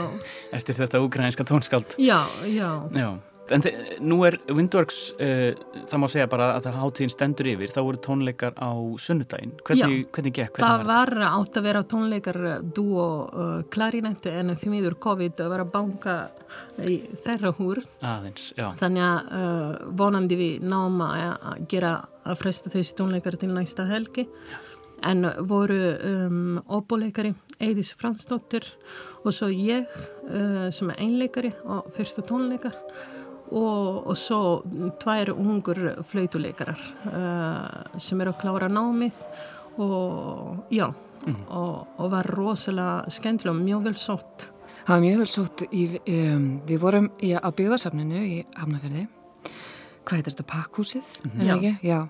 Speaker 2: eftir þetta ukrainska tónskáld.
Speaker 9: Já, já,
Speaker 2: já. En nú er Windworks uh, það má segja bara að það hátíðin stendur yfir þá voru tónleikar á sunnudaginn. Hvernig, hvernig gekk?
Speaker 9: Hvernig það var, var átt að vera tónleikar dúo uh, klarinetti en því miður COVID var að banka í þeirra húr.
Speaker 2: Aðeins,
Speaker 9: þannig að uh, vonandi við náma að gera að fresta þessi tónleikar til næsta helgi. Já en voru um, óbúleikari Eidís Fransdóttir og svo ég uh, sem er einleikari og fyrstu tónleikar og, og svo tvær ungur flautuleikarar uh, sem eru að klára námið og já mm. og, og var rosalega skemmtilega og mjög vel sótt
Speaker 3: Það var mjög vel sótt í, um, við vorum í, á byggðarsafninu í Hafnarferði hvað heitir þetta, Pakkhúsið?
Speaker 9: Mm -hmm. Já.
Speaker 3: Já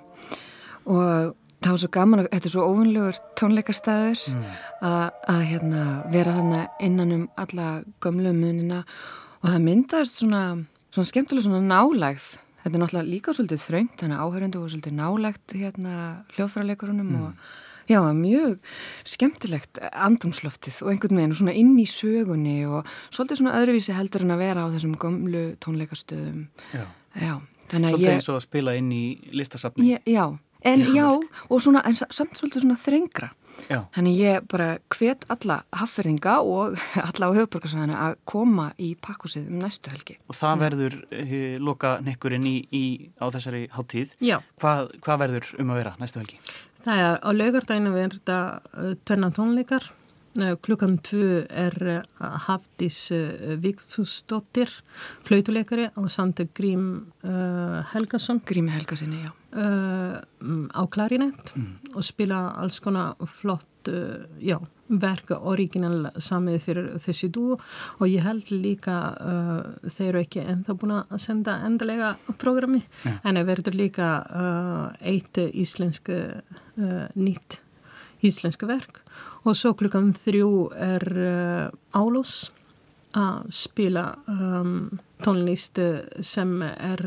Speaker 3: og það var svo gaman, þetta er svo óvinnlegur tónleikastæður mm. að hérna, vera þarna innan um alla gömlu munina og það myndaðist svona, svona skemmtilega svona nálægð þetta er náttúrulega líka svolítið þröngt þannig að áhörundu voru svolítið nálægt hérna hljóðfærarleikurunum mm. og Já, mjög skemmtilegt andumsloftið og einhvern veginn svona inn í sögunni og svolítið svona öðruvísi heldur en að vera á þessum gömlu tónleikastöðum.
Speaker 2: Já,
Speaker 3: já
Speaker 2: svolítið ég, eins og að spila inn í listasafni.
Speaker 3: Já, já, en já, já og svona, en samt svolítið svona þrengra. Já. Þannig ég bara hvet alla hafferðinga og <laughs> alla á höfuborgarsvæðinu að koma í pakkúsið um næstu helgi.
Speaker 2: Og það verður uh, loka nekkurinn í, í, á þessari háttíð.
Speaker 9: Já.
Speaker 2: Hvað, hvað verður um að vera næstu helgi?
Speaker 9: Það er á laugardaginu verða uh, tvenna tónleikar. Uh, klukkan 2 er uh, Hafdís Vigfúsdóttir, flautuleikari á Sandi Grím Helgason.
Speaker 3: Grími Helgasinni, já.
Speaker 9: Á klarinett mm. og spila alls konar flott, já, verka original samið fyrir þessi dú og ég held líka uh, þeir eru ekki ennþá búin að senda endalega programmi ja. en það verður líka uh, eitt íslensk uh, nýtt íslenska verk og svo klukkan þrjú er Álós að spila um, tónlist sem er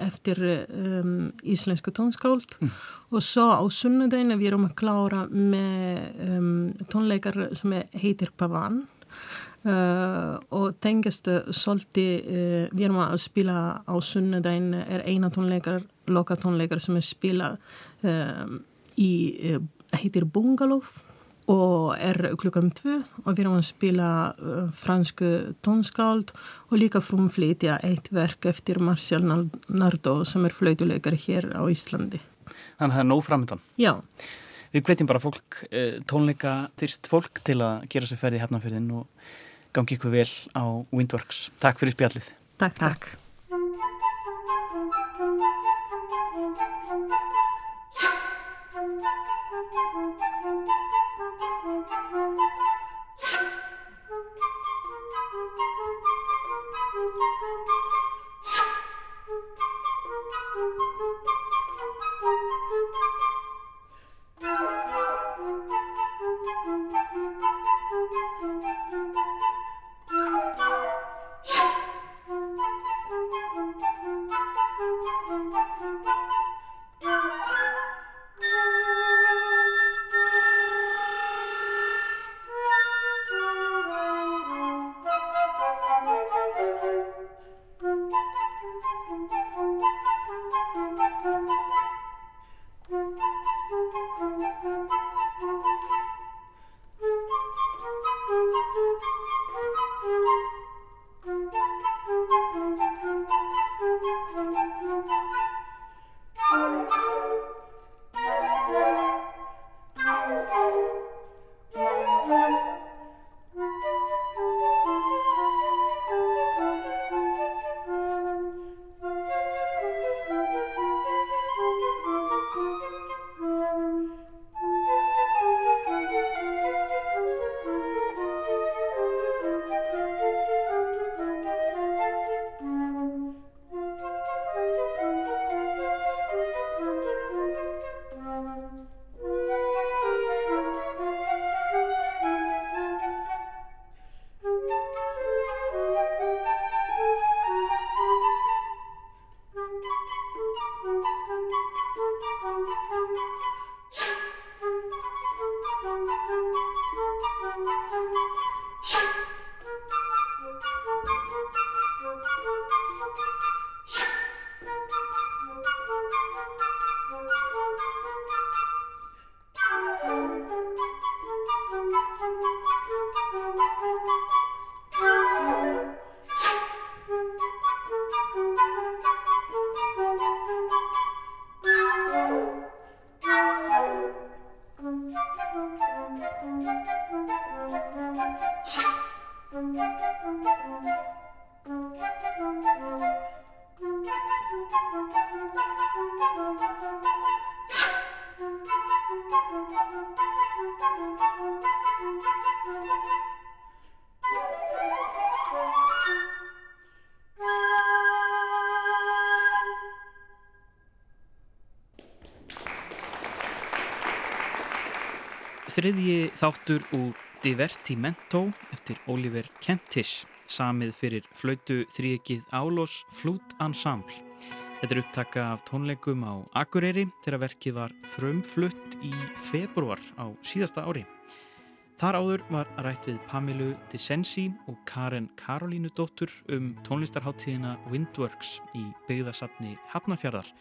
Speaker 9: eftir um, íslensku tónskáld. Mm. og svo á sunnudeginu við erum að klára með um, tónleikar sem heitir Pavan. Uh, og tengast svolítið, uh, við erum að spila á sunnudeginu er eina tónleikar, loka tónleikar sem er spila í, uh, heitir Bungalow og er klukkan tvö og við erum að spila uh, fransku tónskáld og líka frumflitja eitt verk eftir Marcial Nardo sem er flautuleikar hér á Íslandi.
Speaker 2: Þannig að það er nóg framöndan?
Speaker 9: Já.
Speaker 2: Við hvetjum bara fólk, eh, tónleika þyrst fólk til að gera sér ferði hefnafyrðin og gangi ykkur vel á Windworks. Takk fyrir spjallið.
Speaker 9: Takk, takk.
Speaker 2: Þriðji þáttur úr Divertimento eftir Oliver Kentish, samið fyrir flautu þrýekið Álos Flút Ensemble. Þetta er upptaka af tónleikum á Akureyri þegar verkið var frumflutt í februar á síðasta ári. Þar áður var rætt við Pamilu Desensi og Karen Karolínu dóttur um tónlistarháttíðina Windworks í byggðasafni Hafnarfjörðar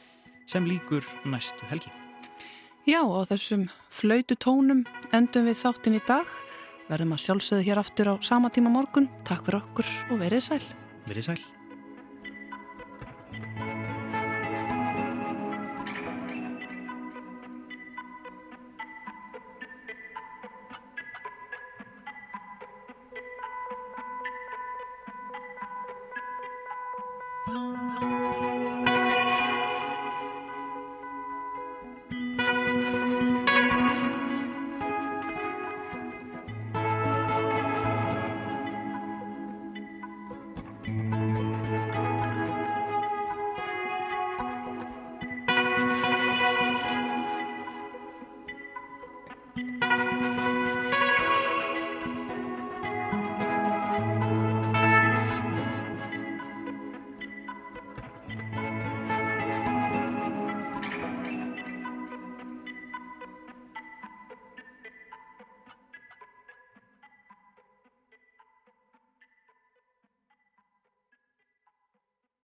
Speaker 2: sem líkur næstu helgi.
Speaker 7: Já, á þessum flautu tónum endum við þáttin í dag. Verðum að sjálfsögðu hér aftur á sama tíma morgun. Takk fyrir okkur og verið sæl.
Speaker 2: Verið sæl.